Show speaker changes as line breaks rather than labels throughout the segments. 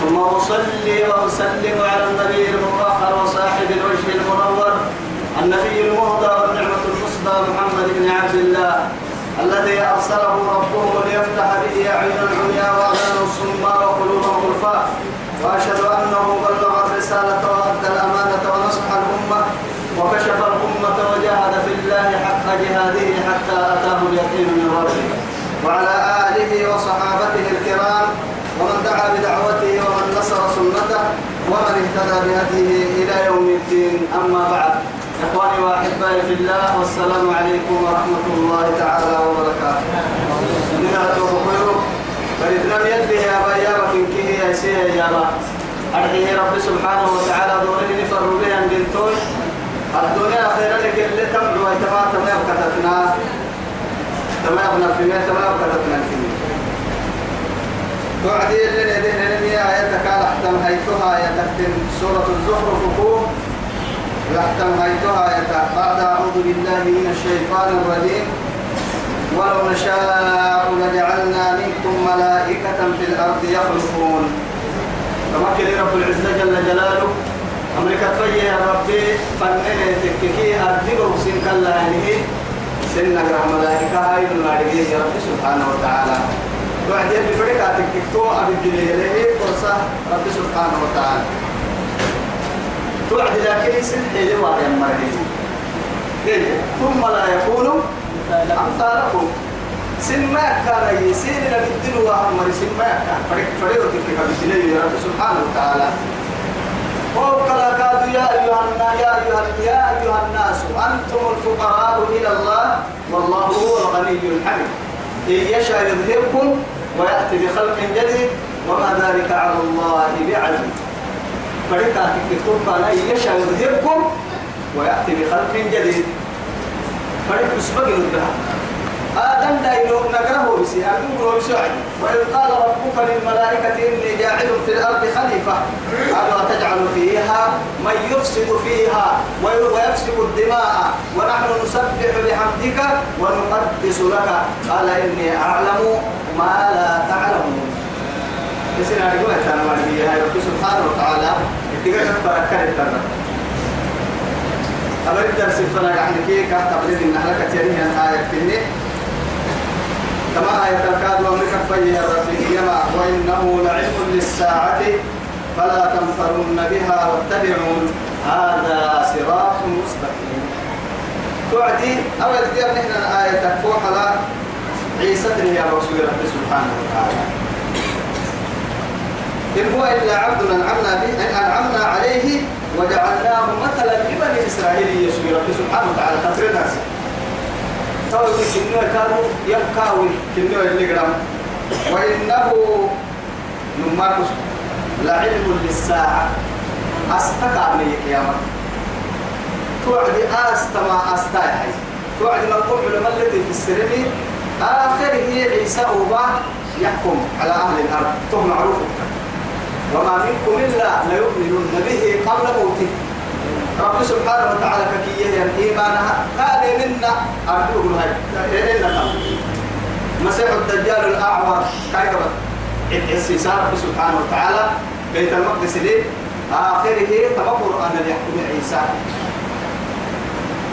ثم أصلي وأسلم على النبي المطهر وصاحب الوجه المنور النبي المهدى والنعمة المصدى محمد بن عبد الله الذي أرسله ربه ليفتح به أعين العمياء وأذان الصماء وقلوبهم الفاء وأشهد أنه بلغ الرسالة وأدى الأمانة ونصح الأمة وكشف الأمة وجاهد في الله حق جهاده حتى أتاه اليقين من ربه. وعلى آله وصحابته الكرام ومن دعا بدعوته ومن نصر سنته ومن اهتدى بهديه إلى يوم الدين. أما بعد إخواني وأحبائي في الله والسلام عليكم ورحمة الله تعالى وبركاته. من أتوب فإذن يده يا بيا وكنكه يا سيه يا با. أرحيه رب سبحانه وتعالى دوري نفر بها بنتوي الدنيا خيرا لك اللي تمر ويتما تمام كتتنا تمام مية تمام كتتنا الكلمة توعدي اللي ندهن نمي آياتك على حتم هيتها آياتك سورة الزخرف فوق يحتم هيتها بعد أعوذ بالله من الشيطان الرجيم. ولو نشاء لجعلنا منكم ملائكة في الأرض يخلقون. تمكن رب العزة جل جلاله. أمريكا يا ربي. فنن تككي. أدبر سن كلا يعني. سن نقرأ ملائكة. هاي الملائكة يا رب سبحانه وتعالى. بعد يبي فريق تكتو أبي الدنيا فرصة رب سبحانه وتعالى. توعد لكن سن حيلي واريا مرحيم ثم لا يكون أمثالكم. سن ما كان يسين لك وهم سن ما كان. فريق فريق تكتو يا رب سبحانه وتعالى. وقال كادوا يا أيها الناس يا أيها يا أيها الناس أنتم الفقراء إلى الله والله هو الغني الحميد. إن يشاء يذهبكم ويأتي بخلق جديد وما ذلك على الله بعزيز. فريقا تكتب إن يشاء يذهبكم ويأتي بخلق جديد. فريق سبق الدهر آدم دايلو نقره بسي أقول بسي وإذ قال ربك للملائكة إني جاعل في الأرض خليفة. قالوا أتجعل فيها من يفسد فيها ويفسد الدماء. ونحن نسبح بحمدك ونقدس لك. قال إني أعلم ما لا تعلمون. يسير قوة أنا هاي رب سبحانه وتعالى اتقاش بركة التنة أبرد درس فنا يعني كي كتبلين إن أهلك تيرين آية كني كما آية الكاد وملك فيه الرسول وإنه لعلم للساعة فلا تمترن بها واتبعون هذا صراط مستقيم. توعدي أول كتاب نحن آية تكفوح على عيسى يا رسول رب سبحانه وتعالى. إن هو إلا عبد أنعمنا به أنعمنا عليه وجعلناه مثلا لبني إسرائيل يسوع رب سبحانه وتعالى. تفرد نفسه توي كنوا كانوا يبكاوي كنوا اللي وإنه نماركس لعلم للساعة. أستقع من القيامة توعدي أستمع أستاي توعدي مرقوم علماء التي في السرمي آخر هي عيسى أوبا يحكم على أهل الأرض. تو معروف وما منكم إلا ليؤمنون به قبل موته. رب سبحانه وتعالى ككية إيمانها قال منا. أرجوه هاي إننا مسيح الدجال الأعور. كيف السيسان رب سبحانه وتعالى. بيت المقدس ليه؟ آخره تمبر أن يحكم عيسى.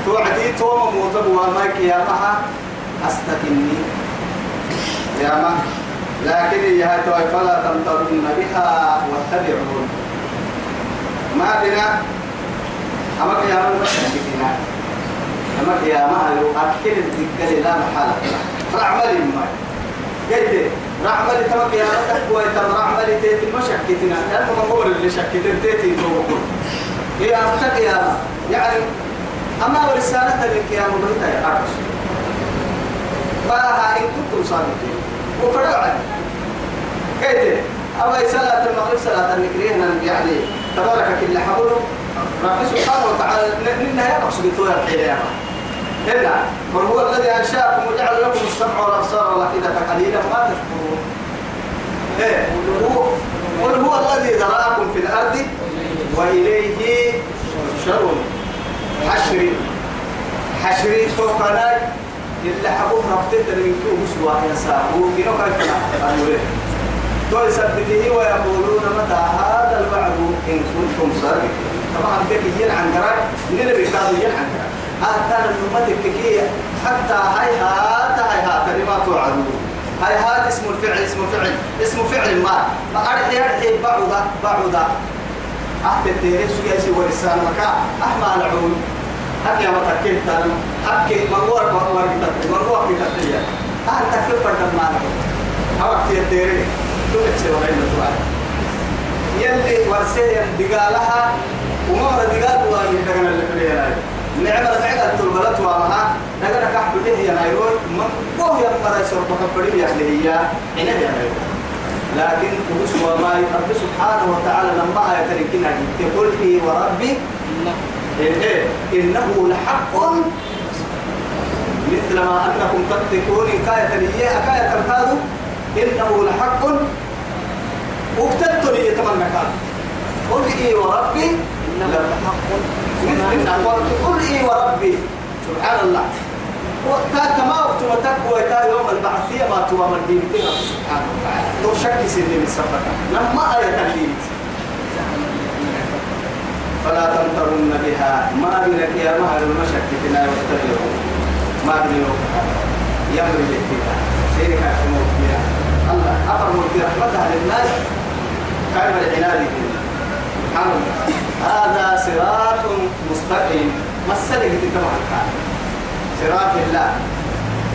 توعدي توم موتب وما كيامها أستكني. يا ما. لكن هي فلا تمترن بها واتبعون. ما بنا؟ أما كياما بنا أما كياما يؤكد الذكر لا محالة. رعمل ما قلت رعمل تما كياما تقوى تم رعمل تيتي مشكتنا لأنه مقبول اللي شكتن تيتي توقف هي أفتك يا يعني أما ورسالة للقيام بيتا يا أرش فها إن كنتم صادقين. وفرعا قلت أما صلاة المغرب صلاة النكرين يعني تبارك كل حبله رب سبحانه وتعالى ننا يقصد تويا الحيلة إلا قل هو الذي أنشأكم وجعل لكم السمع والأبصار والأفئدة قليلا ما تشكرون. إيه قل هو الذي ذرأكم في الأرض وإليه تحشرون. حشري. حشري فوقنا إلا حبوب ربطت من كيو مسوا يساقو كينو كيف نحن تو يثبته ويقولون متى هذا الوعد إن كنتم صادقين. طبعا كيف يلعن قرار من اللي بيكادوا يلعن قرار. حتى النمتك كي حتى هاي هات هاي هات لما توعدون هاي هات اسم الفعل اسم الفعل اسم فعل ما. أرحي أرحي بعوضة بعوضة. أحد التيريس يسي ورسان مكا. أحمى العون. أكي ما تكيت تنم. أكي منور منور كتاب منور كتاب أهل تكيت فردم ما نقول أوقت التيريس تلك سوى غير يلي ورسيا دقالها ومرة دقال وان دقنا اللي في نعمة بعد البلد وامها دقنا كحب له يا نايروي من قوة يا مرة يسرب كبري يا هي. هنا يا نايروي لكن قدس وما رب سبحانه وتعالى لما يتركنا تقول لي وربي إيه. إنه لحق. مثل ما أنكم تتقون. كاية لي كاية هذا إنه لحق. وقتلتني يتمنى كان قل إيه وربي قل إيه وربي سبحان الله وقتا كما وقت تا يوم البعثية ما توا من دينتنا سبحانه وتعالى تو شك سنين من سبك لما آية تلين فلا تمترن بها ما بينك يا مهر المشكتنا يتبعون ما بين يمر الاتباع كان موت الله أفرموا برحمتها للناس كان العناد. الله. هذا صراط مستقيم. مسألة تتبع الكعب صراط الله.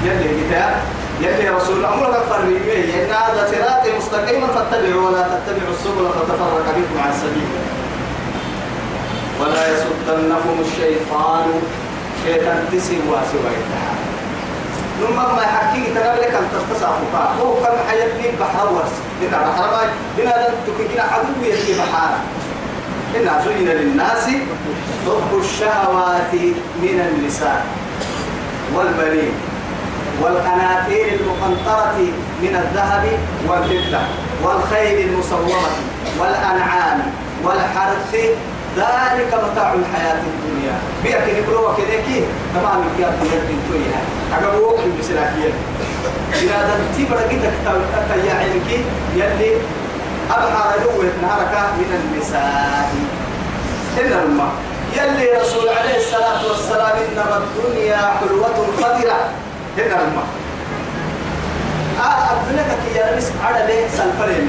يلي كتاب يلي رسول. الله أمرك فرميه إن هذا صراط مستقيم فاتبعوا ولا تتبعوا السبل فتفرق بكم عن سبيله. ولا يصدنكم الشيطان شيطان تسي واسوى نما ما يحكي تنابلك أن تستصافك هو كم حياتي بحر ورس. بنا بحر ما بنا تكين عدو يسي بحارة. إن زين للناس حب الشهوات من النساء والبنين والقناطير المقنطرة من الذهب والفضة والخيل المصومة والأنعام والحرث. ذلك متاع الحياة الدنيا. بيأكل يقولوا كده كي؟ طبعا من كياب دنيا بنتويها أقول وقت بسلاكية إذا دمتي برقيتك تيا عينك يلي أبحر لوة نهارك من النساء إن الماء يلي رسول عليه الصلاة والسلام إنما الدنيا حلوة خضرة إن الماء آه الدنيا كي يلبس على ليه سلفلين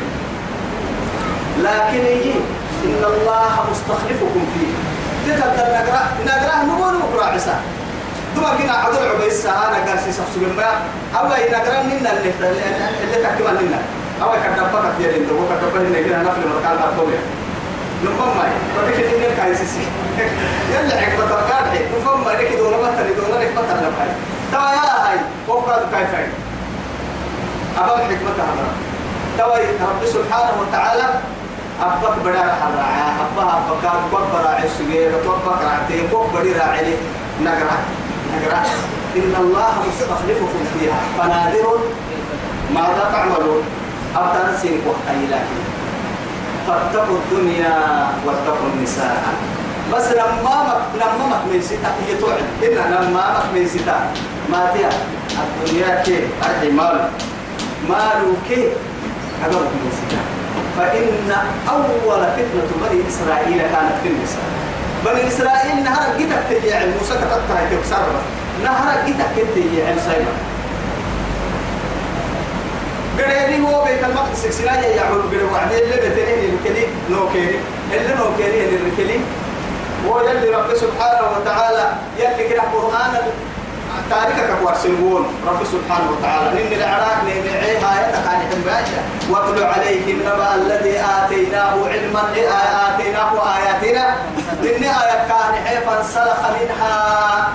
لكن يجي إن الله مستخلفكم فيه تقدر نقرأ نقرأ نقول نقرأ عسى دوما كنا عدل عبيس أنا قال سي سبسو ما أو نقرأ لنا اللي تكمل لنا أو كدبك يا لنا وكدبك لنا كنا نفل مكان أقوى نفهم ماي. بدك تدين كايسي يلا عقبة تركات هي نفهم ماي. ما تري دولا رك ما ترى هاي توا يا هاي وقعد هاي؟ أبغى حكمة هذا. توا رب سبحانه وتعالى أبك بدا حراعة. أبها أبك أبك براعي سجير أبك راعتي أبك بدي راعي نقرأ نقرأ. إن الله مستخلفكم فيها. فنادر ماذا تعملون؟ أبدا سينك لكن فاتقوا الدنيا واتقوا النساء. بس لما مك لما مك من ستا هي توعد. إن لما مك من ستا. ما تيا. الدنيا كي أرحي مال. مالو كي أقرب من ستا. فإن أول فتنة بني إسرائيل كانت في النساء. بني إسرائيل نهر جيتك تجي موسى كتبتها تكسر نهر جيتك تجي علم سايبر قريبي هو بيت المقدس سنايا يعمل قريب وعدين اللي بتنين الكلي نوكيري اللي نوكيري اللي الكلي هو يلي رب سبحانه وتعالى يلي كده قرآن تاريخك وارسلون رب سبحانه وتعالى إن العراق نمعيها يتقان حمباشا واتل عليهم نبأ الذي آتيناه علما آتيناه آياتنا إن آيات كان حيفا سلخ منها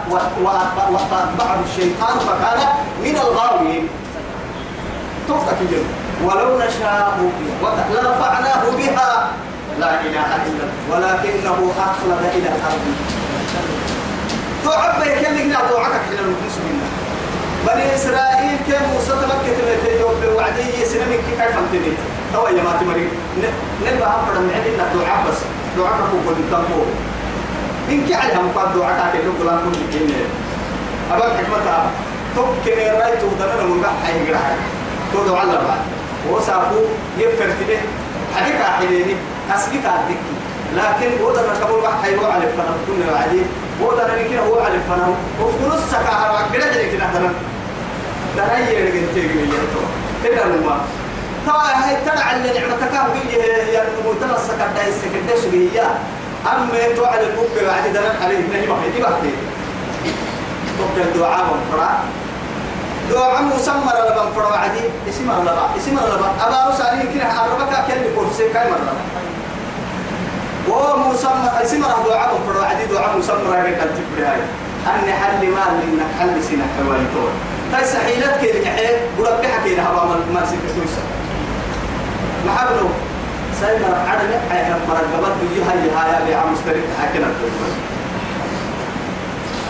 وأتبعه الشيطان فكان من الغاوين توقف ولو نشاء لرفعناه بها. لا إله إلا الله. ولكنه أخلد إلى الأرض. دعاء اللي قلنا دعاءك حين المسلمين. بني إسرائيل كم موسى تمكن تبيت يوم بوعدي سنمك كيف أنتني هو يا ما تمري نبى أفرد من عندنا دعاء بس. دعاءك هو كل تنبو إن كي عليها مقاد دعاءك كي نقول لكم كيني أبغى حكمتها. تبكي رايت ودنا من قح حي قرح تو دعاء الله بعد وسابو يفر تبه حديك أحياني أسبك عندك لكن وده ركبوا بقى حيوان على الفنان. كنا بعدين وده نكين هو على الفنان. نص سكاها قلت لك كده ده هي اللي قلت لك كده لما. طبعا هاي تدعى اللي نعمتك بيجي هي الموتنا السكر ده السكر ده شبيه أما تو على البوك بعد ده عليه. نهي بحي دي بحي توكل الدعاء والفراء دعاء مسمى لبن فرع عدي. اسم الله اسم الله أبا رسالين كنا أربعة كان بكرسي كاي مرة. ومسمى اسم الله دعاء فرع عدي. دعاء مسمى راجع تبري هاي. أن حل ما لنا حل سنة حوالي طول. تاي سحيلات كده كحيل بقول بحكي كده هبا ما سكتوسا ما حبلو سيدنا عدل عين مرقبات بيجي هاي هاي يا عم مستريح حكينا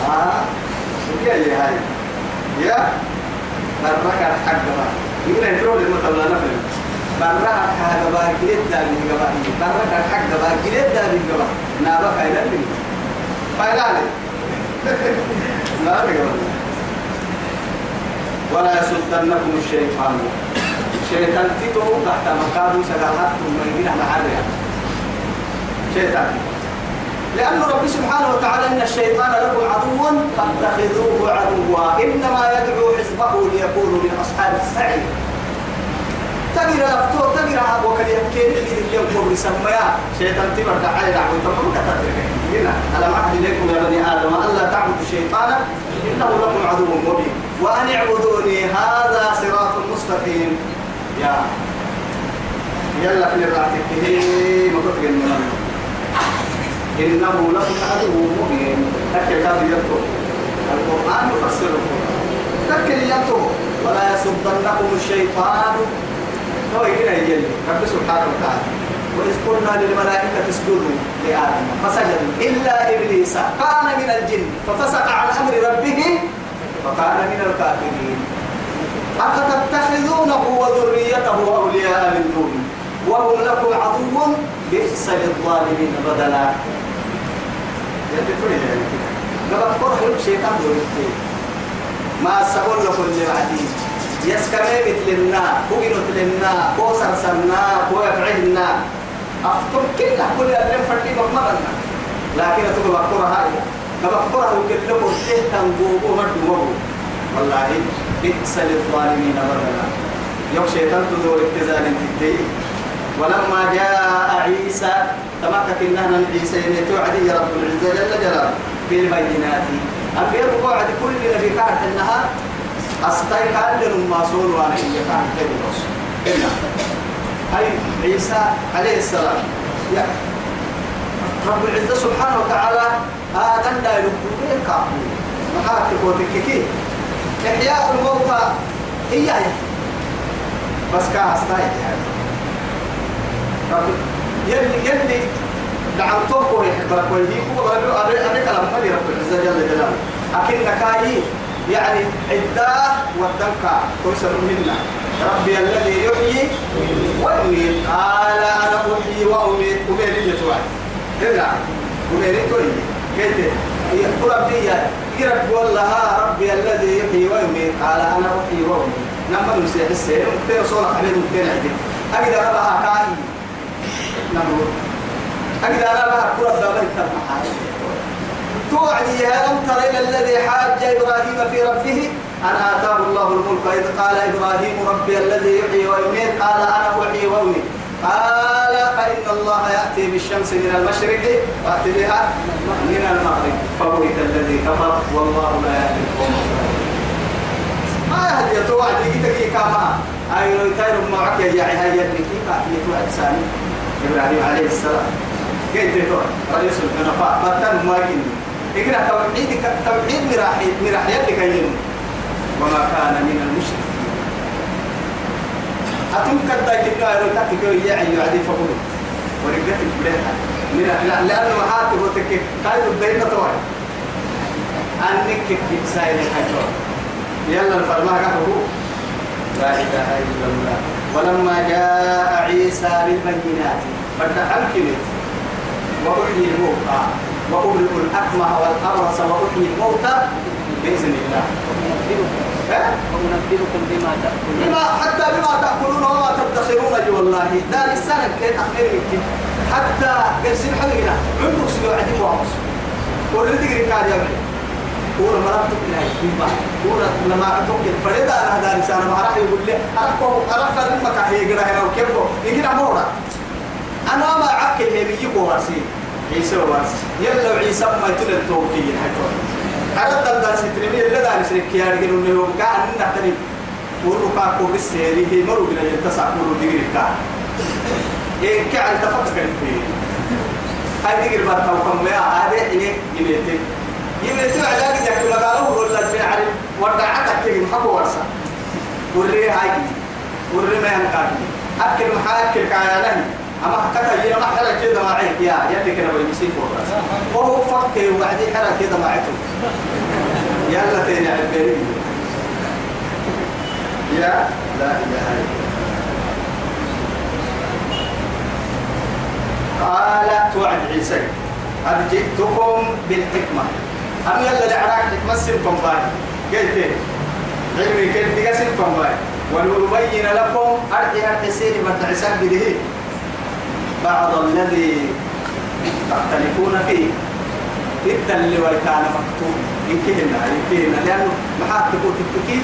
آه. يا هاي؟ يا. بركة الحق بقى يقول يترول المثل لا نفهم. بركة الحق بقى جلد دابي بقى بركة الحق بقى جلد دابي بقى نابا كايلا لي. فايلا لي. ولا يصدنكم الشيطان. شيطان تيتو تحت مقابل سلاحات ثم يجينا محرها شيطان. لأن رب سبحانه وتعالى إن الشيطان لكم عدو فاتخذوه عدوا. إنما يدعو حزبه ليكونوا من أصحاب السعير. تقرأ لفتو تقرأ أبو كان يبكي اللي اليوم هو بيسميها شيطان تبر تعالى دعوة تقول كتبت هنا ألم أعهد إليكم يا بني آدم ألا تعبدوا الشيطان؟ إنه لكم عدو مبين. وأن اعبدوني هذا صراط مستقيم. يا. يلا في الراتب. ما كنت إنه لكم عدو مبين كاد يطلب القرآن يفسره. أكل يطلب ولا يصدنكم الشيطان. هو هنا يجي رب سبحانه وتعالى. وإذ قلنا للملائكة اسجدوا لآدم. فسجدوا. إلا إبليس. كان من الجن. ففسق عن أمر ربه. فكان من الكافرين. أفتتخذونه وذريته أولياء من دوني وهم لكم عدو. بئس للظالمين بدلا. يلي تريد يعني كده قبل قرح الشيطان دول ما سبول لكم لبعدين يسكمي مثلنا بوغينو تلنا كو سرسلنا كو يفعلنا أفتم كلنا كل اللي فرقي مقمرنا لكن تقول بقرة هاي بقرة وكلكم تهتم بوغو مردو والله بئس للظالمين بدلا يوم شيطان تدور ابتزال الدين ولما جاء عيسى تمكك إننا عيسى توعدي رب العزة جل جلاله بالبينات. أبيض قاعد كل نبي كانت إنها أستاي كان لهم صول وأنا هي كانت غير الرسول إلا. هاي عيسى عليه السلام. يا. رب العزة سبحانه وتعالى هذا لا يلقون كابو محاكي وتككي إحياء الموتى. هي بس أستاي يعني يلي يلي دعم توكو يحبك ويجيك هو أبي أبي كلام مالي رب العزة جل جلاله. أكن نكاي يعني عدة والدمكة كويسة منا ربي الذي يحيي ويميت. قال أنا أحيي وأميت. أميت يتوعد هنا أميت توي كيف يقول ربي يرب والله ربي الذي يحيي ويميت. قال أنا أحيي وأميت. نعم نسيح السير. مكتير صورة حبيب مكتير عدي أقدر أبقى كاي نمرود أجد أنا بها كرة دابا توعدي ألم تر إلى الذي حاج إبراهيم في ربه أن آتاه الله الملك إذ قال إبراهيم ربي الذي يحيي ويميت قال أنا أحيي وأميت قال فإن الله يأتي بالشمس من المشرق وأتي بها من المغرب فبهت الذي كفر والله لا يهدي القوم ما يهدي توعدي كما. أي لو يتاير معك يا جاعي هاي يدني كيف؟ يتوعد سامي إبراهيم عليه السلام. كيف تقول رئيس الحنفاء بدل ما يجي إقرأ توحيد توحيد مراحيد مراحيد لكيين وما كان من المشركين. أتم كدا كنا لو تكتو يعي يعدي فقول ورقت بدها من لأنه محاتب وتكك قايد الدين طوال. أنك كيف سايد الحجور يلا الفرما كفه لا إله إلا الله. ولما جاء عيسى بالبينات فتحمكنت وأحيي الموتى. وأبرئ الأكمه والأبرص وأحيي الموتى بإذن الله.
وأنبئكم بما تأكلون.
بما حتى بما تأكلون وما تدخرون أي والله. دار السنة كي أخير منك حتى قرسين حقنا عندك سلو عديم وعمس ولد تقري كاد يبني كورا مرات تقري هاي كورا لما أتوك فريدا أنا دار السنة ما راح يقول لي أرقو أرقو أرقو مكاهي قرا هنا وكيفو يقرأ مورا. أنا ما عكل هي بيجي كوارسي عيسى وارسي. يلا عيسى ما يتلد توكي حيث حتى الدار سترمي اللي دار سرك يا رجل إنه يوم كان نحترم ورقا كوب السيري هي مرو بلا يتسع مرو دقيق كان إيه كعل تفكر فيه هاي دقيق بطا وكم ما هذا إيه يميتي يميتي علاج جاك مقالو ولا في عرب ودعتك كي محبو ورسا وري هاي. وري ما ينقاد أكل محاكل كايانه أما حكتا هي ما حرك كده ما عيك يا يلي كده بيمسي فوق وهو فكر وبعدين حرك كده ما عيته يلا تاني البريد يا لا إله إلا قال توعد عيسى قد جئتكم بالحكمة. أم يلا لعراك حكمة سنفن باي قلت علمي كيف تقى سنفن باي ولنبين لكم أرضي سيري بتعسك بده. بعض الذي تختلفون فيه. إذا اللي وكان مكتوب. يمكننا يمكننا. لأنه محاك تقول تبكي.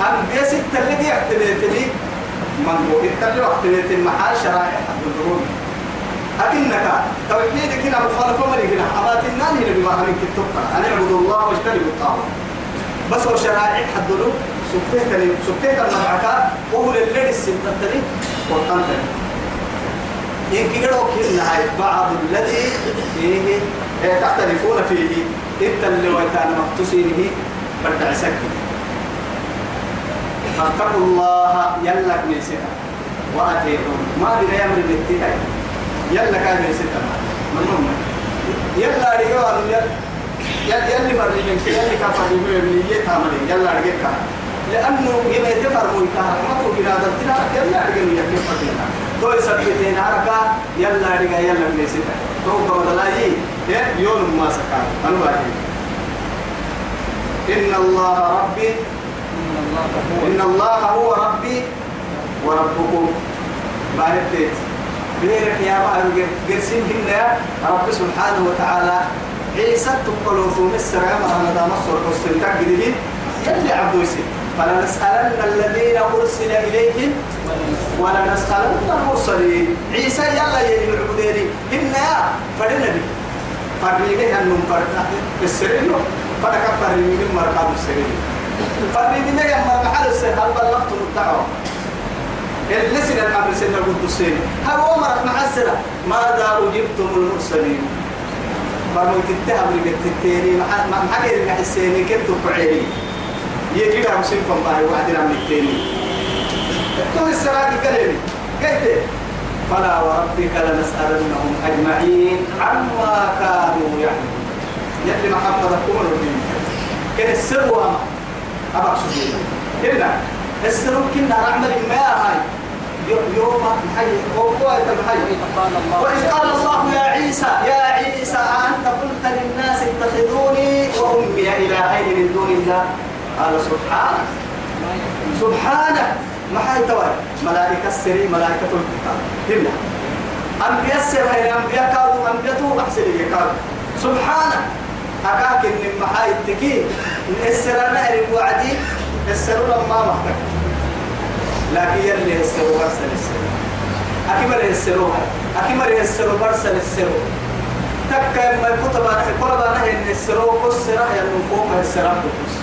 أم بيس التلقي اعتنيتني. من هو التلقي اعتنيتني؟ محال شرائع حد الظهور أكنك توحيدك هنا مخالفة مري هنا أما تنان هنا بما همين كتبتا أن اعبدوا الله واجتنبوا الطاغوت. بس هو شرائع حد له سبتيتني سبتيت المبعكة وهو للذي السنتني والقنتني يمكن قالوا كنا هاي بعض الذي فيه تختلفون فيه. إنت اللي وكان مقتصينه بدع سكت فاتقوا الله يلا من سنة وأتيتم. ما بنا يمر الاتكاي يلا كان من سنة من يلا رجال يلا يلا فرني من يلا كفر من يتعمل يلا رجال لأنه يما يتفر ملكا رحمته بنا دلتنا يلا يكفر فينا تو يثبتين حركة يلا رجع يلا سنة تو لا يي يوم ما سكان أنا باقي إن الله ربي إن الله هو ربي. وربكم. بارتت بيرك يا بار قرسين هنا. رب سبحانه وتعالى عيسى تقولوا ثم على دام الصور حسن تقدرين يلي عبدو يسير. فلنسألن الذين أرسل إليهم ولنسألن المرسلين. عيسى يلا يلي العبدين إنا فرنا بي فرنا أنهم فرنا بالسرين فرنا فرنا من مرقاب السرين فرنا من يما محل السر هل بلغتم الدعوة؟ اللي الأمر سنة القدسين هل أمرك مع السنة ماذا أجبتم المرسلين؟ فرموا تتهم رجل تتيني ما حكي رجل حسيني كنتم بعيني. يجي لها مسلم فما وعدنا من التاني تو السراج كلمة قلت فلا وربك لنسألنهم أجمعين عما كانوا يعملون. يلي محمد الرجيم كان السر وما أبقى سبيل إلا السر كنا نعمل ما هاي. يوم حي وقوة الحي وإذ قال الله يا عيسى يا عيسى أنت قلت للناس اتخذوني وأمي إلهين من دون الله. قال سبحانك. سبحانك. ما حي توي ملائكة السري ملائكة الكتاب. هنا أنبياء السر هي أنبياء كانوا أنبياء تو أحسن كانوا. سبحانك. أكاك إن محاي التكين السر أنا الوعدي السر لما محتك لكن يلي السر برسل السر أكمل السر أكمل السر برسل السر تكا ما كتب القرب أنا إن السر قصر يا نقوم السر قصر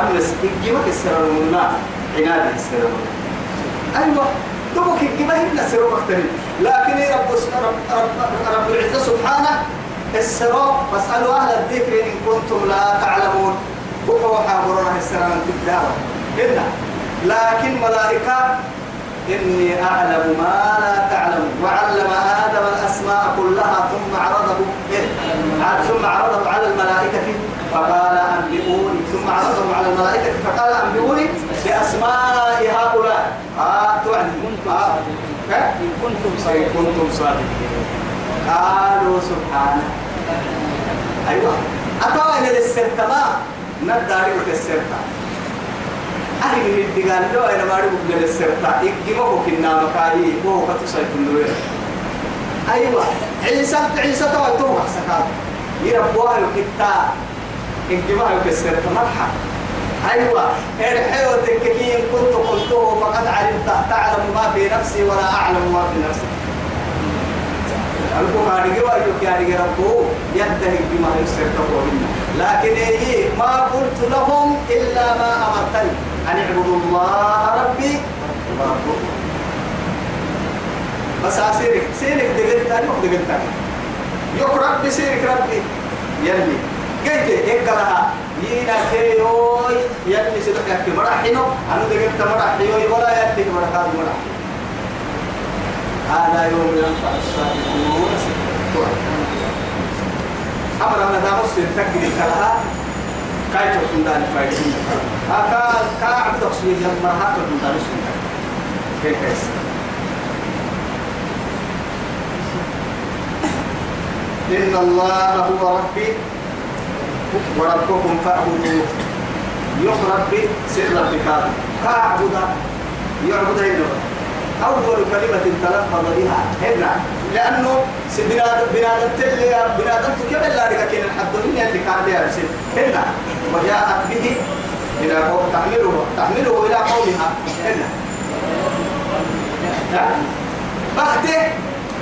أمس إجيبك السر المنا عناد السر أيوة دوبك إجيبه إلا السر مختلف. لكن رب رب رب, العزة سبحانه السر فاسألوا أهل الذكر إن كنتم لا تعلمون. وهو حاضرنا من تبدأ إلا. لكن ملائكة إني أعلم ما لا تعلم. وعلم آدم الأسماء كلها ثم عرضه إيه؟ ثم عرضه على الملائكة. فقال أنبئوني. ثم عرضه على الملائكة. فقال أنبئوني بأسماء هؤلاء. آه توعد آه. إن كنتم صادقين. كنتم صادقين. قالوا سبحانه. أيوة. أتوا إلى السرطة نداري السرطة. أهل من الدجال لو أنا ما أعرف من السرطة إجمعه كنا مكاي وهو كتوسي كله أيوة عيسى عيسى توا توا سكاب يربوها الكتا إجمعه كالسرطة مرحبا أيوة ارحيو تككين كنت قلته فقد علمت. تعلم ما في نفسي ولا أعلم ما في نفسي. ألقوا كارجي وأيوك كارجي ربو ينتهي بما يسر لكن إيه ما قلت لهم إلا ما أمرتني. أن اعبدوا الله ربي وربكم بس أسيرك سيرك دقلت أنا دقلت يوك ربي سيرك ربي. يلي. قلت إيه؟ قالها؟ ينا كيوي يلي سيدك يكي مرحينو. أنا دقلت مرحيوي. ولا يلي مرحيوي مرحيوي هذا يوم ينفع الصادقون. أمر أنا دامس تقدر كلها كاي تكون دان فايدين أكا كا عبد أصلي لما هات تكون دان سنة كيف كيس إن الله هو ربي وربكم فاعبدوه. يخرب سر ربك كاعبد يعبد إنه. أول كلمة تلفظ بها هنا لأنه بنادم بنادم تلي بنادم كيف لا رجع كين الحد من اللي كان لها بس هنا. وجاءت به إلى قوم تحمله تحمله إلى قومها. هنا. بخته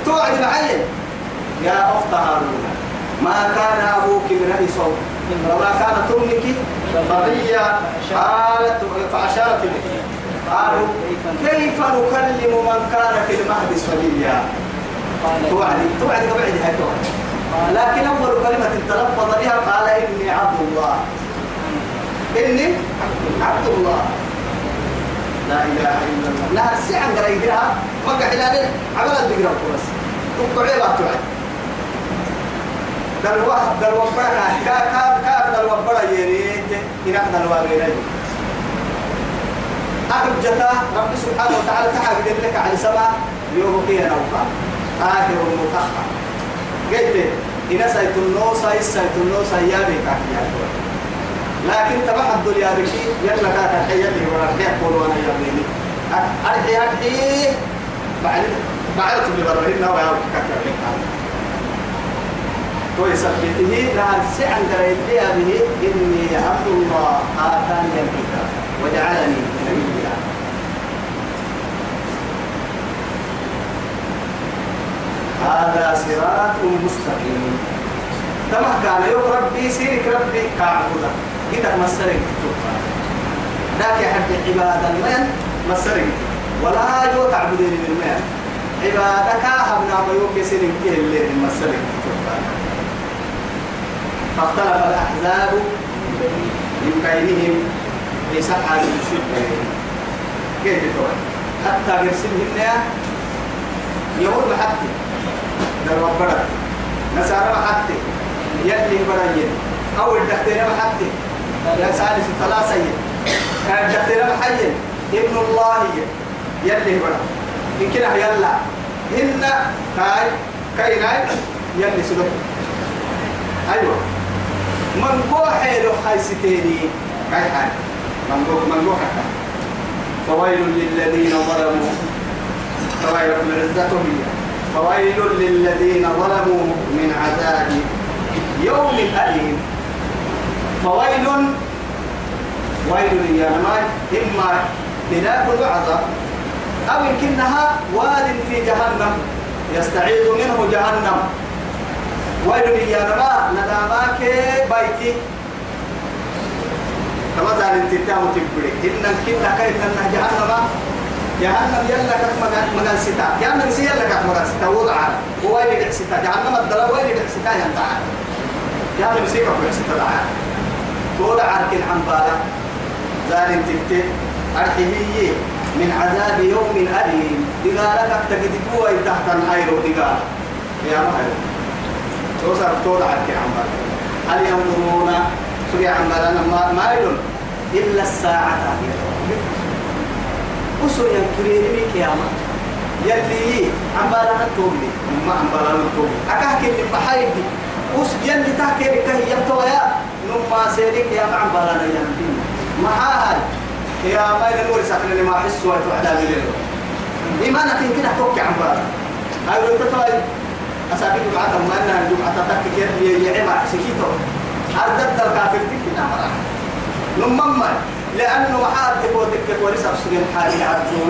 توعد معين يا أخت هارون ما كان أبوك من صوت. وما كانت أمك بغية قالت فأشارت إليه قالوا كيف نكلم من كان في المهد صبيا؟ توعد توعد قبعد هاي توعد. لكن أول كلمة تلفظ بها قال إني عبد الله. إني عبد الله. لا إله إلا الله. لا سعن قريبها ما قاعد عليه عمل الذكر بس. تقعي لا توعد. دل واحد دل وبرا كا كا كا دل وبرا يريد. إنك دل وبرا أحجتا رب سبحانه وتعالى تحاجد لك على سبع يوم فيها نوقع آخر المتخر قلت إن سيت النوسا سيت النوسا يا بك لكن تبع الدنيا بكي يلا كانت الحياة اللي ورا الحياة قولوا أنا يا بني أرحي أرحي بعد بعد تبلي برهنا ويا كتر ويثبته لا سعن دريتها به. إني عبد الله. آتاني الكتاب وجعلني نبيا هذا صراط مستقيم. تمه كان يوم ربي سيرك ربي كعبدا إذا مسرك. ذاك حد عبادا من مسرك. ولا جو تعبدين من من عبادك هبنا يوم سيرك اللي مسرك. فاختلف الأحزاب من بينهم يسحى المشرك كيف تقول؟ حتى يرسلهم يهود محتي در وبرد نسارة محتي يلي برين أو الدكتور محتي يا سالس ثلاثة. الدكتور محيي ابن الله. يلي برد إن كنا يلا. هن كاي كاي يلي سلوك. أيوة. من قوة حيلو خايستيني كاي حاجة مملوك مملوك فويل للذين ظلموا. فويل من هي. فويل للذين ظلموا من عذاب يوم أليم. فويل ويل يا نماي إما هلاك العذاب أو يمكنها واد في جهنم يستعيذ منه جهنم. ويل يا نما نداماك بيتي. كما زال انتتام تبري. إن كنا كيف جهنم؟ جهنم يلا كك مجال ستا. جهنم سي يلا كك مجال ستا. وضع. وين يدع ستا؟ جهنم الدرا وين يدع ستا ينتع جهنم سي كك مجال ستا دعا وضع عركن عن بالا زال انتت أرحيه من عذاب يوم أليم. دقالك تجد قوة تحت الحير دقال يا مهر توصل عنك يا عمار هل ينظرون؟ سوري عمار أنا ما يدون إلا الساعة وسو ينكريني كياما يلي عمار أنا توبني ما عمار أنا توبني أكاك اللي بحايدي وس يلي تحكي لك هي يبتويا نما سيرك يا عمار أنا ينبين ما هاي يا ما يدور سكنني ما أحس وتوعد على إيمانك يمكن أتوقع عمار هاي لو تتوالي أسابيك معك ما أنها الجمعة تتكك يعيب سكيتو أردت الكافر تكنا مرة نمما لأنه محاد تكو تكك ورسا بسجن حالي عدوه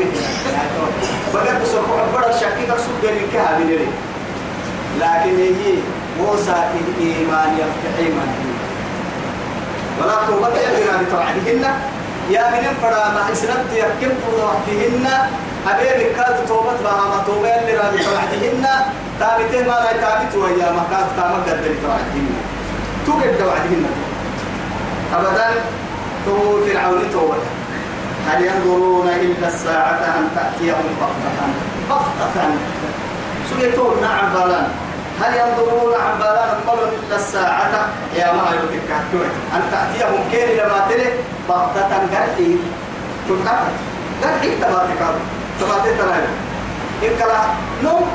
بقد بسرعة بڑا شكيك سجن الكهابي لري لكن هي موسى الإيمان يفتح إيمان. ولا توبة يبنى بتوعدهن يا من فرا ما إسلمت يكم وقتهن أبي كاد توبة بها توبة اللي رابي توعدهن. تابته ما لا تابت ويا ما كاد تامك قد توعدهن. توجد توعدهن. أبدا تو فرعون توبة هل ينظرون إلا الساعة أن تأتيهم بغتة؟ بغتة. سويتون نعم بلان هل ينظرون عن بلان قبل إلا الساعة؟ يا ما يرتك أن تأتيهم كين لما تلي بغتة. قرحي تنقطع قرحي تباتك تباتك تنقطع إن كلا نوم.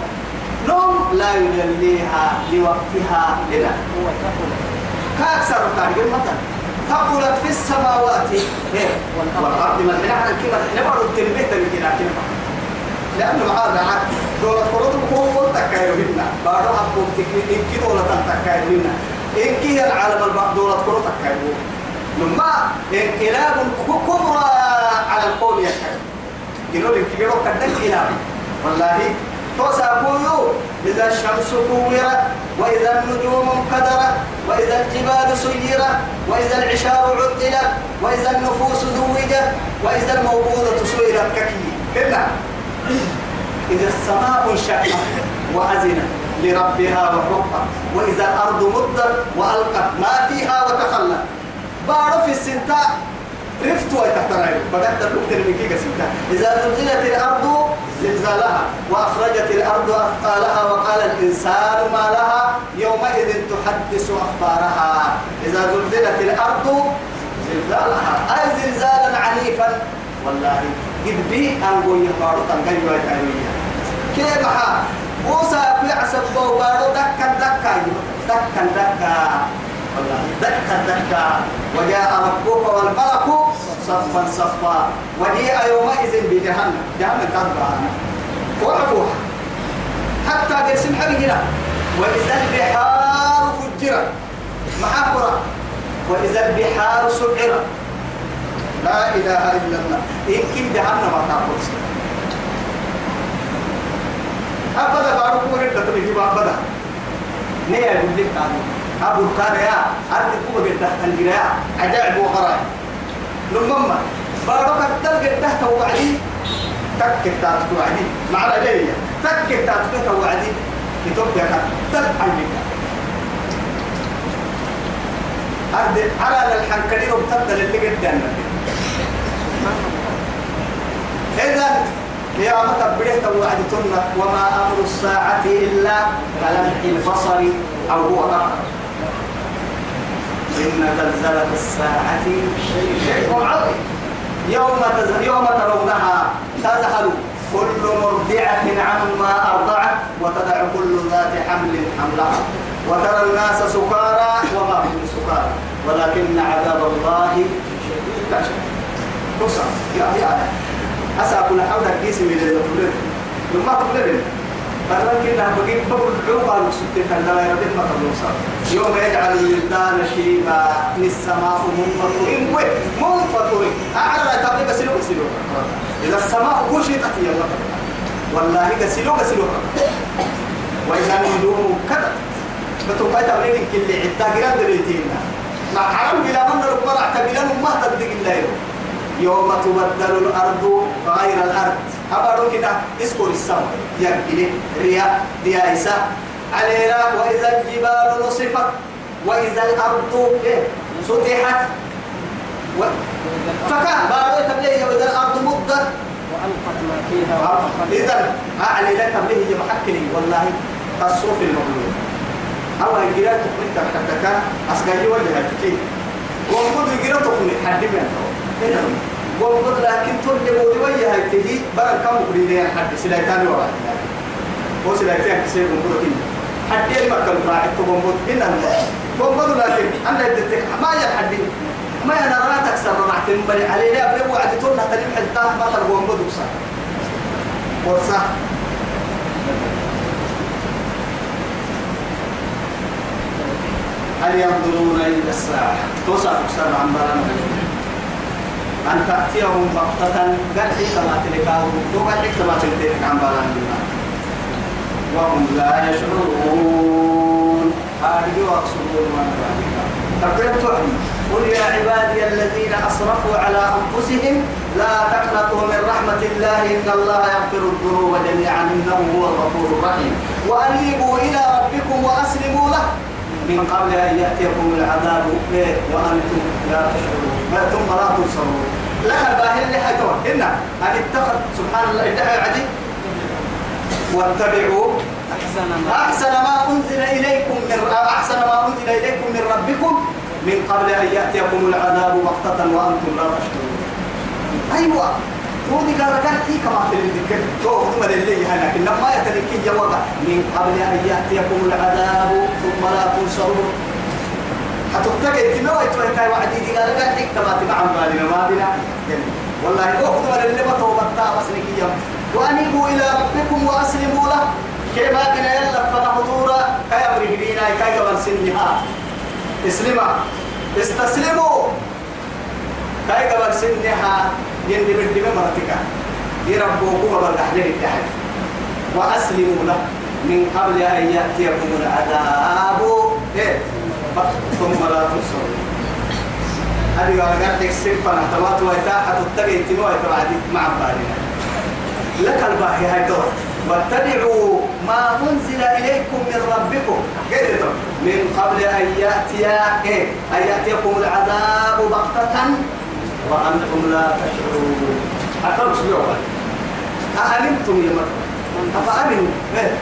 نوم لا يجليها لوقتها لنا. كأكثر تارجل مثلا ثقلت في السماوات. والأرض ما نحن كما نبرد التنبيه تنكينا كما لأنه معاذ عاد دولة قرط هو تكايرهن بعد أبوك تكين إن كي دولة تكايرهن إن كي العالم البعض دولة قرط تكايرهن لما إنقلاب كبرى على القوم يكاير يقولوا لك يقولوا كدك إلى والله توسعوا إذا الشمس كورت وإذا النجوم انكدرت وإذا الجبال سيرت وإذا العشار عطلت وإذا النفوس زوجت وإذا الموجودة سيرت ككي. كنا إذا السماء انشقت وأذنت لربها وحقها وإذا الأرض مدت وألقت ما فيها وتخلت. بعرف السنتاء. رفت ويتحترعي بدأت الوقت المكيكة سنتاء إذا زلزلت الأرض زلزالها وأخرجت الأرض أثقالها وقال الإنسان ما لها؟ يومئذ تحدث أخبارها. إذا زلزلت الأرض زلزالها. أي زلزالا عنيفا؟ والله. قد بي أنقول يقارو تنقل ويتعلمية كيف ها موسى بيعسب بوغارو دكا دكا. دكا دكا. دكا دكا وجاء ربك والملك صفا صفا. وجيء يومئذ بجهنم. جهنم تنبع وعفوها حتى قسم حبيبنا وإذا البحار فجرت. محاكرة وإذا البحار سعرت. لا إله إلا الله. إن كن جهنم تقول أبدا بارك وقت تبي أبدا نيا يقول لك أبو كان يا كوبا قد تحت يا. عجائب وغراء لما بارك قد تحت وعدي. تكك تاتك وعدي؟ مع الأجية تكك تاتك وعدي؟ يتوقع تل عندك أرد على الحنكرين وبتبدل اللي قدامنا إذا يا متى بديت وعدتنا وما أمر الساعة إلا كلمح البصر أو هو أقرب. إن زلزلة الساعة شيء عظيم يوم تز... يوم ترونها تذهل كل مرضعة عما أرضعت وتدع كل ذات حمل حملها وترى الناس سكارى وما هم سكارى ولكن عذاب الله شديد لا شك قصة يا يا أسا كنا حول الكيس من اللي تقول لما تقول فلما كنا بقيت بقول عوقا المسكت لا يردد ما تبوصا يوم يجعل الولدان شيبا من السماء منفطرين منفطرين أعلى تبلي قسلو قسلو إذا السماء شيء تحتي الله والله قسلو قسلو وإذا النجوم كذا. فتوقع تبليك كل عدة قرام دريتين مع عرم بلا من ركبر اعتبلا ما تدق الله يوم. تبدل الأرض غير الأرض. أبارو كده اسكور السماء. يبقى رياء ديائسة علينا وإذا الجبال نصفت وإذا الأرض سطحت. و... فكان بارو تبليه وإذا الأرض مدت.
فيها
إذا أعلي لك به محكني والله تصرف المغلوب أو الجيران تقني تحتك أسكاي وجه تكي وقد الجيران تقني حد من وقد لكن تقول لي وجه تجي برا كم قريني حد سلايتان ورا هو سلايتان وقد كين حد اللي ما كان راعي تقوم هنا وقد لكن أنا يدتك ما يحد ما أنا راتك سر رعتم بني عليه لا بلو وعد تقول لها تلم حلتاه ما تلقوا وقد وصل ورصة هل ينظرون إلى الساعة؟ توسع تكسر عن بلنا أن تأتيهم بغتة قد كما تلقاهم وقد كما تلقاهم عن بلنا وهم لا يشعرون. هذه وأقصدون من ذلك. قل يا عبادي الذين أسرفوا على أنفسهم لا تقنطوا من رحمة الله إن الله يغفر الذنوب جميعا إنه هو الغفور الرحيم. وأنيبوا إلى من قبل أن يأتيكم العذاب وأنتم لا تشعرون. ثم لا تبصرون. لك الباهر اللي حيتون إن أن اتخذ سبحان الله ادعى العدي واتبعوا.
أحسن ما
أحسن ما أنزل إليكم من أحسن ما أنزل إليكم من ربكم من قبل أن يأتيكم العذاب بغتة وأنتم لا تشعرون. أيوة. تودي قال قالتي كما تلذكر تو ثم لله هناك لما يتلكي جوابا من قبل أن يأتيكم العذاب ثم لا تنصرون. حتبتقي تنوى يتوهي وعدي دي قال قالتي كما تبع بالنا ما بنا والله تو ثم لله ما توبتا وسنكي يوم. وأنيبوا إلى ربكم وأسلموا له. كما بنا يلا فنحضورا كي أمره بينا كي قبل سنها اسلما استسلموا. كي قبل سنها يندي من دم مرتك. قبل تحليل التحل وأسلموا له. من قبل أن يأتيكم العذاب. إيه؟ ثم لا تنصرون هذه قال قالت السفة نحتوات ويتاحة تتقي تنوى يتبعدي مع بالنا لك الباقي هاي دور. واتبعوا ما أنزل إليكم من ربكم. كده من قبل أن يأتي إيه؟ أن يأتيكم العذاب بغتة. وأنتم لا تشعرون. أقل أسبوع أأمنتم يا مرة؟ أفأمنوا؟ إيه؟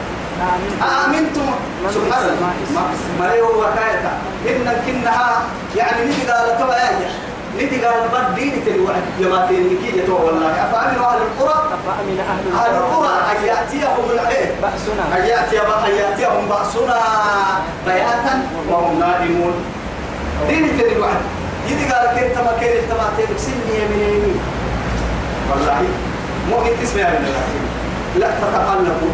أأمنتم؟ سبحان الله. ما ليه وكاية إن كنها يعني نجي قال تبا يا نجي قال بدين تلوعد جماعتين نكي يتوى والله. أفأمنوا أهل القرى؟
فأمن أهل
القرى. أن يأتيهم العين
بأسنا.
أن يأتي أن يأتيهم بأسنا بياتا وهم نائمون. دين تلوعد يدي قال كنت ما كان التماتين سني من يمين والله مو من الله لا تتقلبوا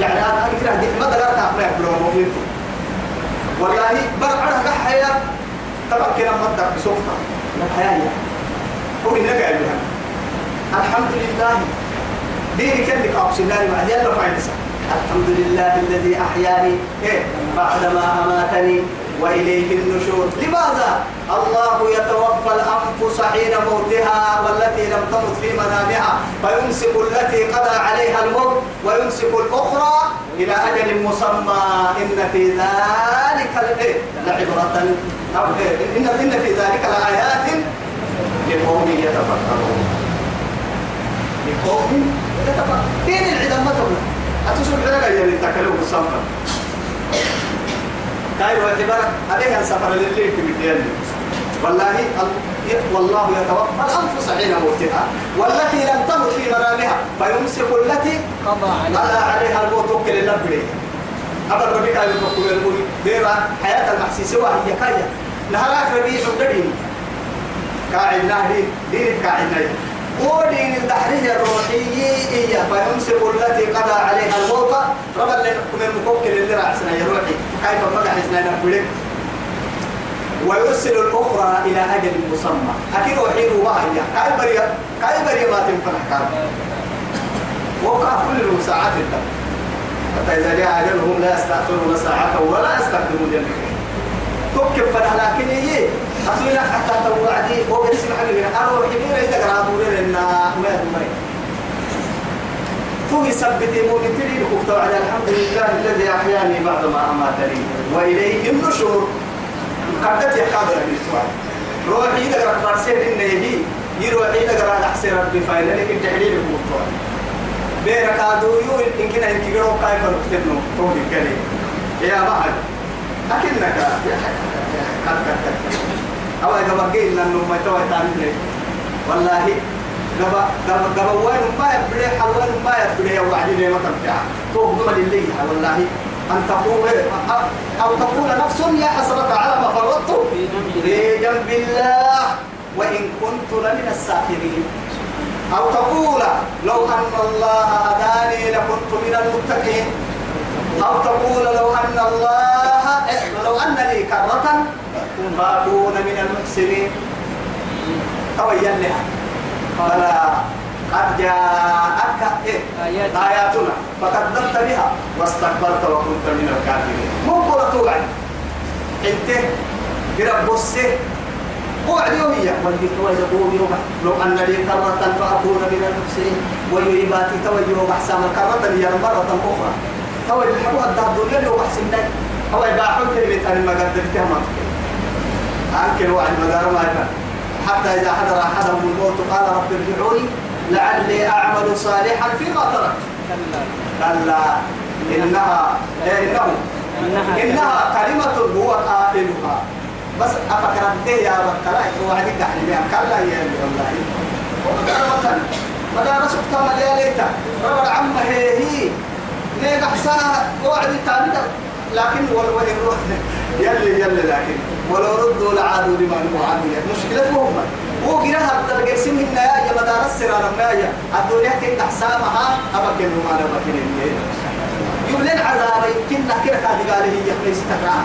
يعني أنا اكره دي ما دغرت اقرا بلو مؤمنتم والله برع حياة طبعا كده مدك بسوفتا الحياة هو هنا قاعد الحمد لله ديني كان لك أقسلاني بعد يلا الحمد لله الذي أحياني إيه بعدما أماتني وإليه النشور. لماذا؟ الله يتوفى الأنفس حين موتها والتي لم تمت في منامها فيمسك التي قضى عليها الموت ويمسك الأخرى إلى أجل مسمى. إن في ذلك لعبرة. إيه؟ إن إن في ذلك لآيات لقوم يتفكرون. لقوم يتفكرون. دين العدم ما تقول. أتصل بلغة يلي تكلم الصنفة كاي واعتبار عليها السفر للي في والله والله يتوفى الأنفس حين موتها والتي لم تمت في منامها فيمسك التي
قضى عليه
قضى عليها الموت وكل النبي أبر ربك على البقول المولي ديرا حياة المحسيسة وهي كاية. نهارك ربيع الدين قاعد نهري دين قاعد نهري. ودين البحرية الروحية هي فيمسك التي قضى عليها الموت. رب اللي من المكوكل اللي رأسنا يا روحي. كيف مدح حسنا نقولك ويرسل الأخرى إلى أجل مسمى. أكيد وحيد وهي كاي بريا كاي بريا ما تنفرح كان وقع كل ساعات الدم. حتى إذا جاء أجلهم لا يستأخرون ساعة ولا يستقدمون جنبك تكف فلا لكن هي أصلنا حتى توعدي هو بيسمع حبيبي أنا وحبيبي إذا قرأوا لنا ما يدمري تو يثبت تريد كفتوا على الحمد لله الذي أحياني بعد ما أماتني. وإليه النشور. قدت يحكاد الإسواء روحي إذا قرأت فرسين إن يهي يروحي قرأت أحسن ربي فإن لك التحليل كفتوا بيرك ادويو إن كنا كيرو كيف نكتبنو توبي كلي يا معد أكنك أو إذا بقينا إنه ما توي تعمل والله قبا قبا قبا وين ما يبري حوالي ما يبري وبعدين ما توب دم لله والله. أن تقول أو تقول نفس يا حسرة على ما فرطت في جنب الله. وإن كنت لمن الساخرين. أو تقول لو أن الله هداني لكنت من المتقين. أو تقول لو أن الله لو أن لي كرة فأكون من المحسنين. تويا لها فلا قد جاءتك إيه؟
آياتنا.
فكذبت بها. واستكبرت وكنت من الكافرين. مو قرة توعد. أنت قرب بصي وعد يوميا والدي توي يقوم لو أن لي كرة فأكون من المحسنين. ويباتي توي يوم أحسام الكرة لي مرة أخرى. توي الحبوها الدهر دنيا لو أحسن لك هو يباحوا كلمة أن ما قدرتها ما أنكر وعد مدار ما حتى إذا حضر أحدهم الموت قال رب ارجعوني لعلي أعمل صالحا فيما تركت.
كلا.
إنها إيه إنه.
إنها
كلمة هو قائلها. بس أفكرت يا بكرة وعدك تحليلها كلا يا والله. مدار سكتة ملياليتا رب العم هي هي. نيجا حساها وعدي تابتا لكن ولو يلي يلي لكن. ولو ردوا لعادوا لما نهوا عنه مشكلتهم هو قراها تلقى سن من يا مدار السر لما يا. الدنيا كنت حسامها أبكي ما أنا بكي يولين عذاب يمكن كده كاد قال هي يخلص تقرا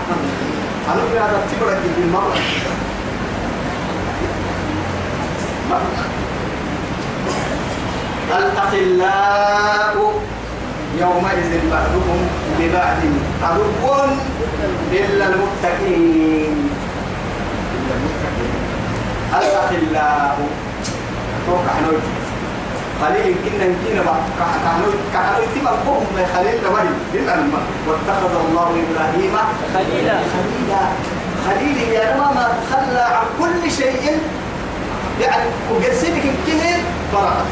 أنا في هذا تبرك بالمرة الأخلاء يومئذ بعضهم ببعض. عدو إلا المتقين. إلا المتقين. الأخلاء توقع نوتي خليل كنا بقى كانوا كانوا يتم بهم خليل لنا الماء واتخذ الله إبراهيم
خليلا.
خليلا. خليل يا ما تخلى عن كل شيء. يعني وقرسينك كده فرق.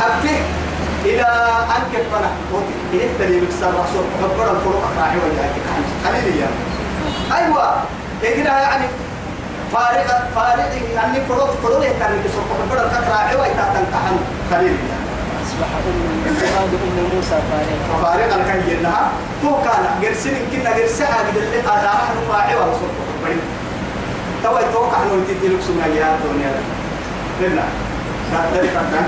حبته إلى أن كفنا إيه تلي بكسر رسول حبر الفروق راعي وجهك خليل يا. أيوة. إيه يعني فارق فارق. يعني فروق فروق كان يسوق حبر الكراعي ويتاتن كحن خليل يا.
أصبح أم أم موسى فارغة
فارق الكن جنها تو كان قرسين كنا قرسها قد اللي قال نحن راعي وسوق حبر تو تو كان ويتي لك سمع يا دنيا لنا قدر قدر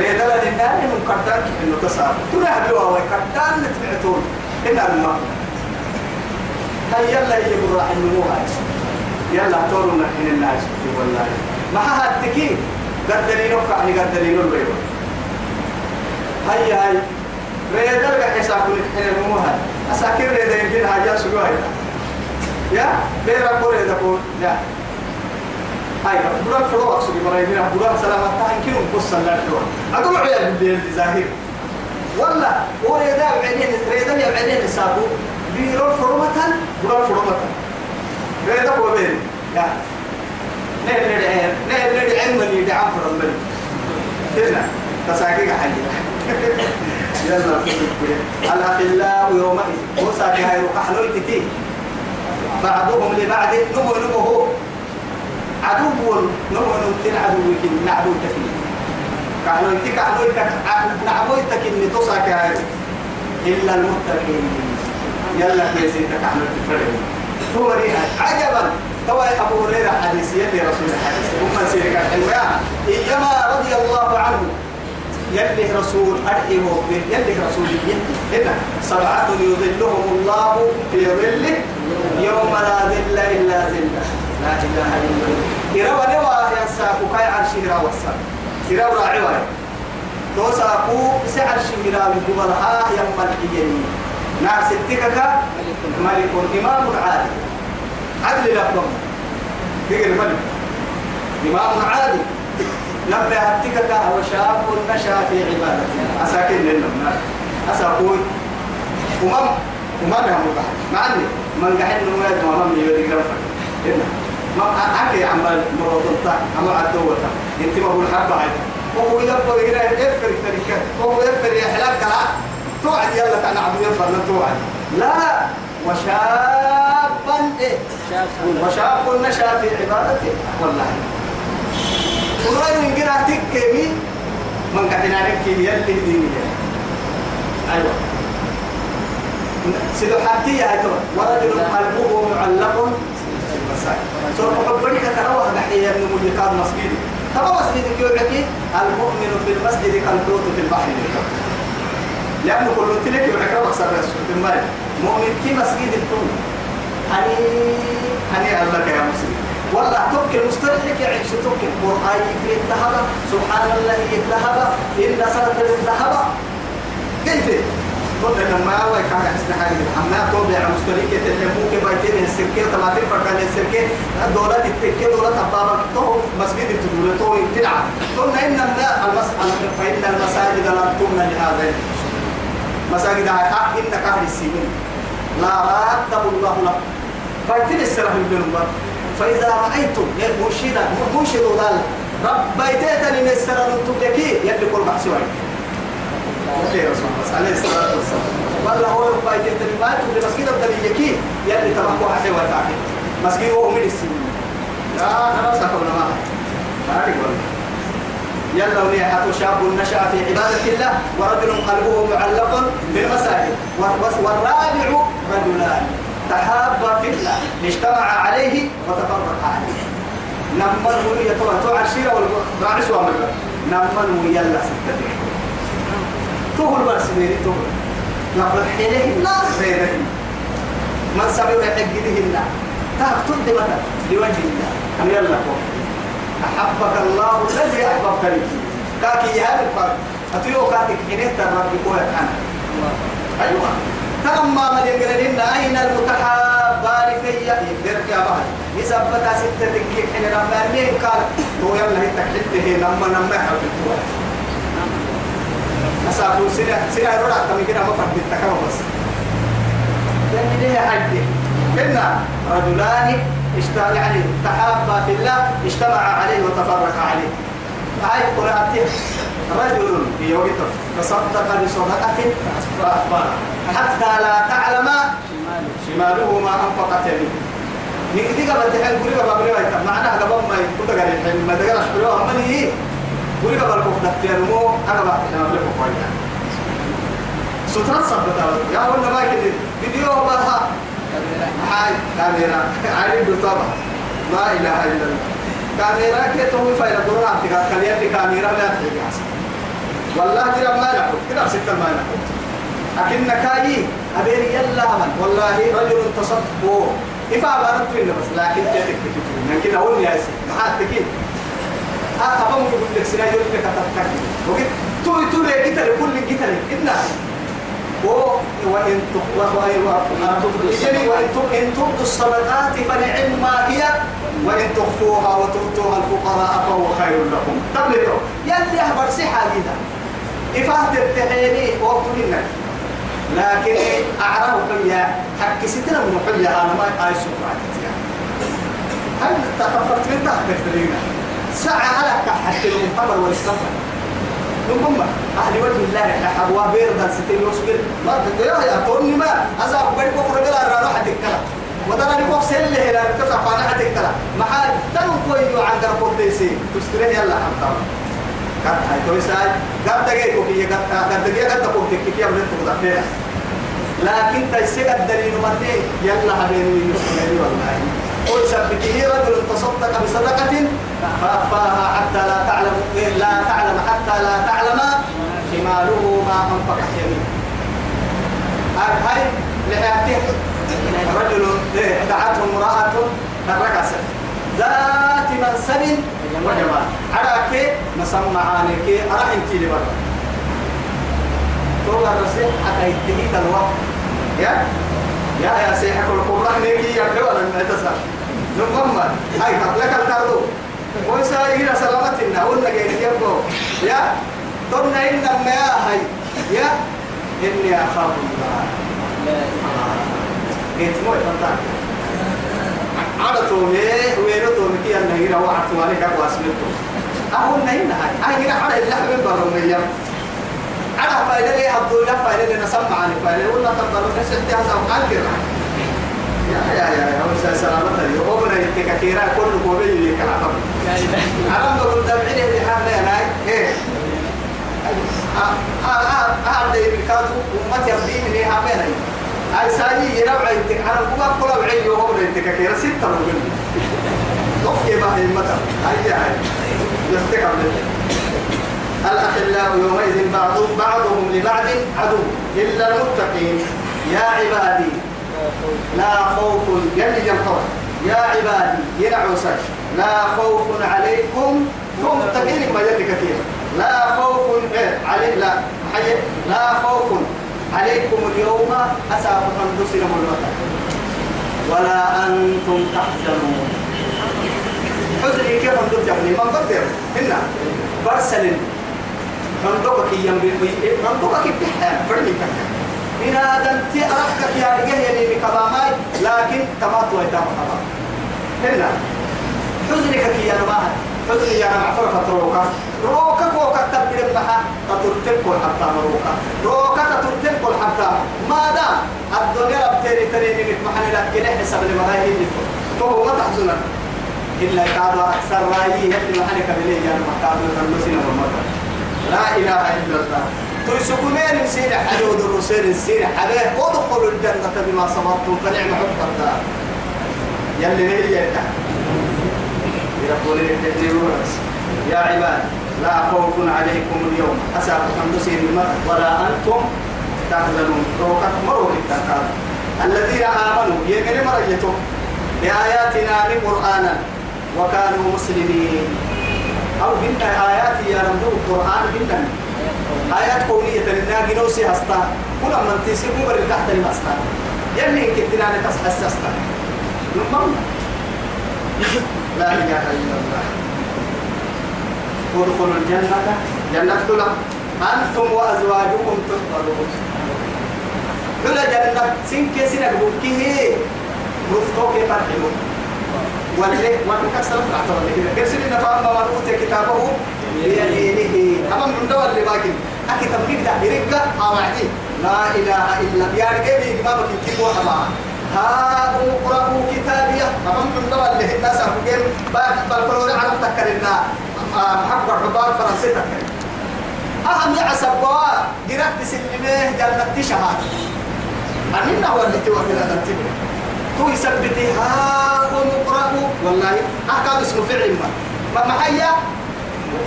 ريدا لنا من قدر إنه تصاب تنا حلوة وقدر نتبعتون هنا الماء هيا يلا يجيب راح النمو هاي. يلا تورنا حين الناس. والله. ما هاتكين قدرينو كعني قدرينو البيض هيا هاي ريدا لك حساب لك حين النمو هاي. أساكر ريدا يمكن حاجة سجوا يا؟ بيرا كوري دكور يا. هاي برا فروا أقصد برا يمين برا سلامة تاين كيلو بص الله فروا أقول عيال بالليل ظاهر ولا وريدا بعدين ريدا اللي بعدين سابو بيرو فرومة برا فرومة ريدا هو بين يا نهل ندعين نهل ندعين من يدعم فرم بني هنا تساقيق حاجة يلا الأخلاء يومئذ موسى هاي وقحلوا التتين بعضهم لبعض نمو هو عدو نمو نمتن عدو يمكن نعدو تكين كانوا يتك عدو يتك نعبو تصاك هاي إلا المتقين. يلا كيسي تكعنوا تفرعوا هو ريها عجبا. توا أبو هريرة حديث يلي رسول الحديث هم سيرك الحلوة إيما رضي الله عنه. يلي رسول أرحيه يلي رسول هنا سبعة يظلهم الله في ظله. يوم لا ظل إلا ظله. لا إله إلا الله إروا نوا ينساكو كاي عرشي إروا وصل إروا راعي توساكو سعر شهرا بقبلها يم الحيني نار ستكك ملك إمام عادل عدل لكم تقر ملك إمام عادل نبه هتكك وشاب نشا في عبادته أساكن للنم أساكوي أمم أمم يا مباح معني من قاعد نمو يد أمم يودي جرفك إنه ما أكي عمال مراتلتا أما عدوتا أنت ما هو الحبة هاي. وهو يبقى إلى يفر تركه وهو يفر يحلق توعد يلا تنعم يفر توعد. لا. وشابا إيه؟
شاب
وشاب نشا في عبادته والله قرآن من قراءتك كمي من قاعدين عليك يلي ديني. أيوة. سيدو حتى يا ورجل قلبه معلق سورة حبني كتروى دحية من مجيكاد مسجد. تبا مسجد كيوعكي المؤمن في المسجد كالحوت في البحر. لأنه كل تلك يوعك ربك سر المال مؤمن في مسجد الكون هني هني الله يا مسلم. والله تبكي المسترحك يعيش تبكي القرآن يتلهب سبحان الله يتلهب إن صلاة الذهب. قلت قلت لما هو كان حاجة الحمام توبع مستريك تلموك بايتين السركة تماتين فرقان السركة دولة التكة دولة أبابا تو مسجد التدولة تو تلعب قلنا إن المسألة فإن المساجد لم تمنى لهذا مساجد حق إن كهر السنين لا راد الله له بايتين السرح من النمبر فإذا رأيتم مرشدا مرشد قال رب بيتيتني من السرح تبكي يلي كل يلي رسول الله عليه الصلاة والسلام والله هو رب بيتيتني ما تبكي مسجد الدليل يكي يلي تبقوا حتى وتعكي مسجد هو من السنين لا أنا سأقول ما هذه والله يلا وليحة شاب نشأ في عبادة الله ورجل قلبه معلق بالمساجد والرابع رجلان تحابا في الله اجتمع عليه وتفرق عليه نمر طبعا طبعا الشيرة والرعش وامر نمر الله ستة تهل بس ميري تهل لقد حينه لا خيره من سبب حقه الله. تهتد متى لوجه الله. أم يلا أحبك الله الذي أحببتني كاكي يا الفرق أتيو كاتك حينه ترى بقوة أنا. أيوة. تلما من يقرن أين المتحابان في يقدر يا بحر. يثبت ستة دقيقة حين مين قال تو يلا هي تحته لما لما يحب أسابو سنة سنة رولا كم كده ما فرد التكام بس. يعني ليه حد كنا رجلان اشتغل يعني تحابا في الله اجتمع عليه وتفرق عليه. هاي قرأتين رجل في وقته تصدق بصدقة فأخبرها حتى لا تعلم شماله ما أنفقت يمينه نكدي قبل تحل قولي قبل قولي قبل معناها قبل ما يكون قال الحين ما دقنا شبلوها من قبل كفنا في المو أنا بعد أنا أقول لكم قولي سترة صبت يا ولا ما كده فيديو بها هاي كاميرا. عارف طبعا لا إله إلا الله. كاميرا كي توي فايل قرآن. تقال خليها كاميرا لا تحكي والله ترى ما نقول. ترى ستة ما نقول. لكن كاي أبين يلا من. والله رجل تصدق إفا بارت بس. لكن تلك كتير لكن أقول يا سيدي ما حد تكين أبا مو يقول لك سنا يقول لك تتكلم وقت توي توي كتير كل كتير إدنا وإن وإن تبدوا الصدقات فنعم ما هي وإن تخفوها وتؤتوها الفقراء فهو خير لكم تبلغوا يلي أخبر سحة جدا إفاه تبتحيني وقت منك لكن أعرف حيا حكي ستنا من حيا أنا ما أي سكرات هل تكفرت من تحت الدرينا ساعة على كحت المحمر والسفر. ثم أهل وجه الله أبوا بيردا ستين يوسف ما تدري يا توني ما. أزار بدي بكرة قال أنا راح أتكلم ودنا نقف سل هنا تسع فانا أتكلم ما حد تنو كوي عند ربوت تيسي تستري يلا حتى قد هاي توي ساي. قد تجي كوكي قد قد تجي قد تكون تككي أبدا تقول لكن تيسيق الدليل مرني. يلا حبيبي يسمعني والله. قل سبته رجل تصدق بصدقة؟ فأخفاها حتى لا تعلم لا تعلم حتى لا تعلم شماله ما أنفقت يمينه. هاي لحياته رجل دعته امرأة الركسة ذات منصب وجمال. على كي. مسمى عانيك أراح انتي لبرا. تو الرسول حتى يتهيد الوقت. يا؟ يا يا سيحك القرآن نيجي يا ولا نتسع نمم هاي قبلك الكردو. ويسا هنا سلامتنا قلنا جاي يبقى يا طرنا إن ما هاي. يا إني أخاف الله. قلت مو يفضل. على تومي وينو تومي كي أنا هنا وعدت مالك أبو أسمته أهون نهينا هاي. هاي هنا حدا اللحم من برمية أنا فايدة لي هبدو لا فايدة لي نسمع عن فايدة ولا تقدر نسيت هذا وأنكر يا يا يا يا سلامة. لي وابن يتكثيرا كل قبيل اللي كعبه عرم دول دمعي اللي حنا هناك إيه؟ هذا يبكاتو ومتى يبدي من إيه؟ عمين أي ساي ينوع يتك أنا بقول كل وعي يوم يتكثيرا ستة رجل تفكي ما هي متى هاي هاي يفتكر الأخلاء يومئذ بعضهم بعضهم لبعض عدو. إلا المتقين. يا عبادي. لا خوف يلي ينطر يا عبادي ينعو سش لا خوف عليكم. ثم تقين ما يلي كثير. لا خوف علي لا حي لا خوف عليكم اليوم. أساف أنفسنا المطر ولا أنتم تحزنون. حزني كيف أنتم يعني ما قدر هنا برسل. فندقك ينبغي فندقك بحال فرني كذا إن آدم تأركك يا رجال يلي بكباماي لكن تمات ويتام كبام هنا حزنك يا نماها حزني يا نمع فرفة روكا روكا تبدل بها تترتب كل حتى روكا روكا كل حتى ما دام الدنيا بتري تري نمت محل لك كده حسب المراهي اللي تو ما تحزنك إلا كادوا أكثر رأيي هدي محل كبلي يا نمع كادوا تنمسين والمطر لا إله إلا الله. تيسكمين مسير حدود الرسول السير حبيه ادخلوا الجنة بما صبرتم فنعم حب الدار يلي هي يقول يا عباد لا خوف عليكم اليوم. أساف حمدسين المرء ولا أنتم تحزنون. روكت مروا التنكار الذين آمنوا يقري مريتهم بآياتنا قرآنا وكانوا مسلمين. أو بنت آيات يا رمضو القرآن بنت آيات كونية لنا جنوسي هستا. كل من تسيب مبر تحت المستا يلي كتنا نتصحس هستا نمم. لا إله إلا الله. ادخلوا الجنة. جنة كلها أنتم وأزواجكم تحفظون كل جنة. سنك سنك بكيه. رفقوك فرحلون ولله ولكسر الأعتبار كده كسر إن فأما من أوتي كتابه. بيمينه أما من دول اللي باكين. أكيد تبقيك ده برقة أو عدي لا إله إلا يعني كيف إمامك يكتبوا أما ها اقرأوا كتابية. أما من دول اللي الناس بعد بالكلور عرب تكرنا محبة عباد فرنسي تكرنا أهم يعسب بوا قرأت سلمه جنة شهادة. أمين هو اللي توفي لنا تبري تو يثبتها ونقرأ والله أحكام اسمه فعل ما. ما محيا؟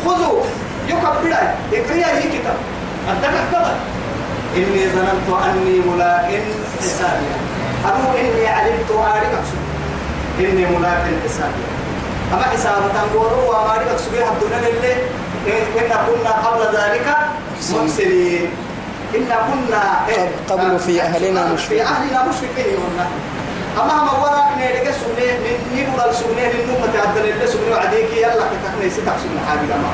خذوا. يكبر. اقرأ هي كتاب. أنت كتاب؟ إني ظننت أني ملاك حسابي. أبو إني علمت أعرف إني ملاك حسابي. أما حساب تنقولوا أعرف سبيها الدنيا اللي إن كنا قبل ذلك محسنين إن كنا
قبل في أهلنا مشفقين.
في أهلنا مشفقين أما ما وراء نيرك سنة نبغى سنة للنوم تعدل اللي سنة وعديك يلا كتكني ستك سنة حاجة ما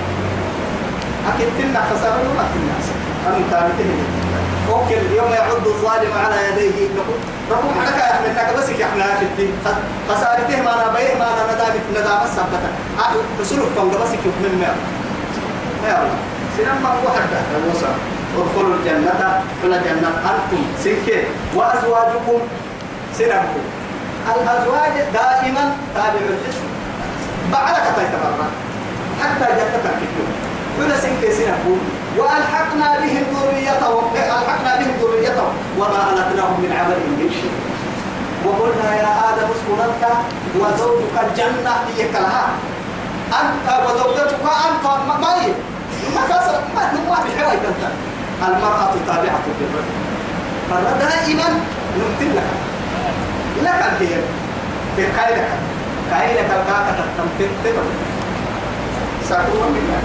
أكيد تنا خسارة ولا الناس أنا تابتين أوكي اليوم يعد الظالم على يديه. ربهم حركة يا أحمد ناك بس يحنا في خسارته ما أنا بيه ما أنا ندامة ندامة سبتة رسول فنجا بس كيف من مير يا الله سينما واحد يا موسى ادخلوا الجنة. كل جنة. أنتم سكة. وأزواجكم سنبكم الأزواج دائما تابع الجسم. بعدك تيتبرع حتى جدتك الكتب كل سنك سنبكم وألحقنا بهم ذريتهم. ألحقنا بهم ذريتهم. وما ألتناهم من عملهم من شيء. وقلنا يا آدم اسكن أنت وزوجك الجنة. هي كلها. أنت وزوجتك أنت. ما هي؟ ما كسر ما ما في حواي أنت. المرأة تابعة للرجل. فدائما نمتن لك لك الهير في قيلك قيلك الكاكة تمتن تتم ساكوا من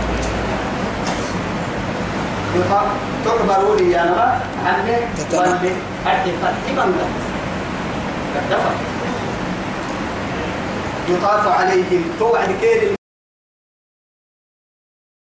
الله تعبروا لي يا نما عني واللي أدي فتبا لك يطاف عليهم. توعد كير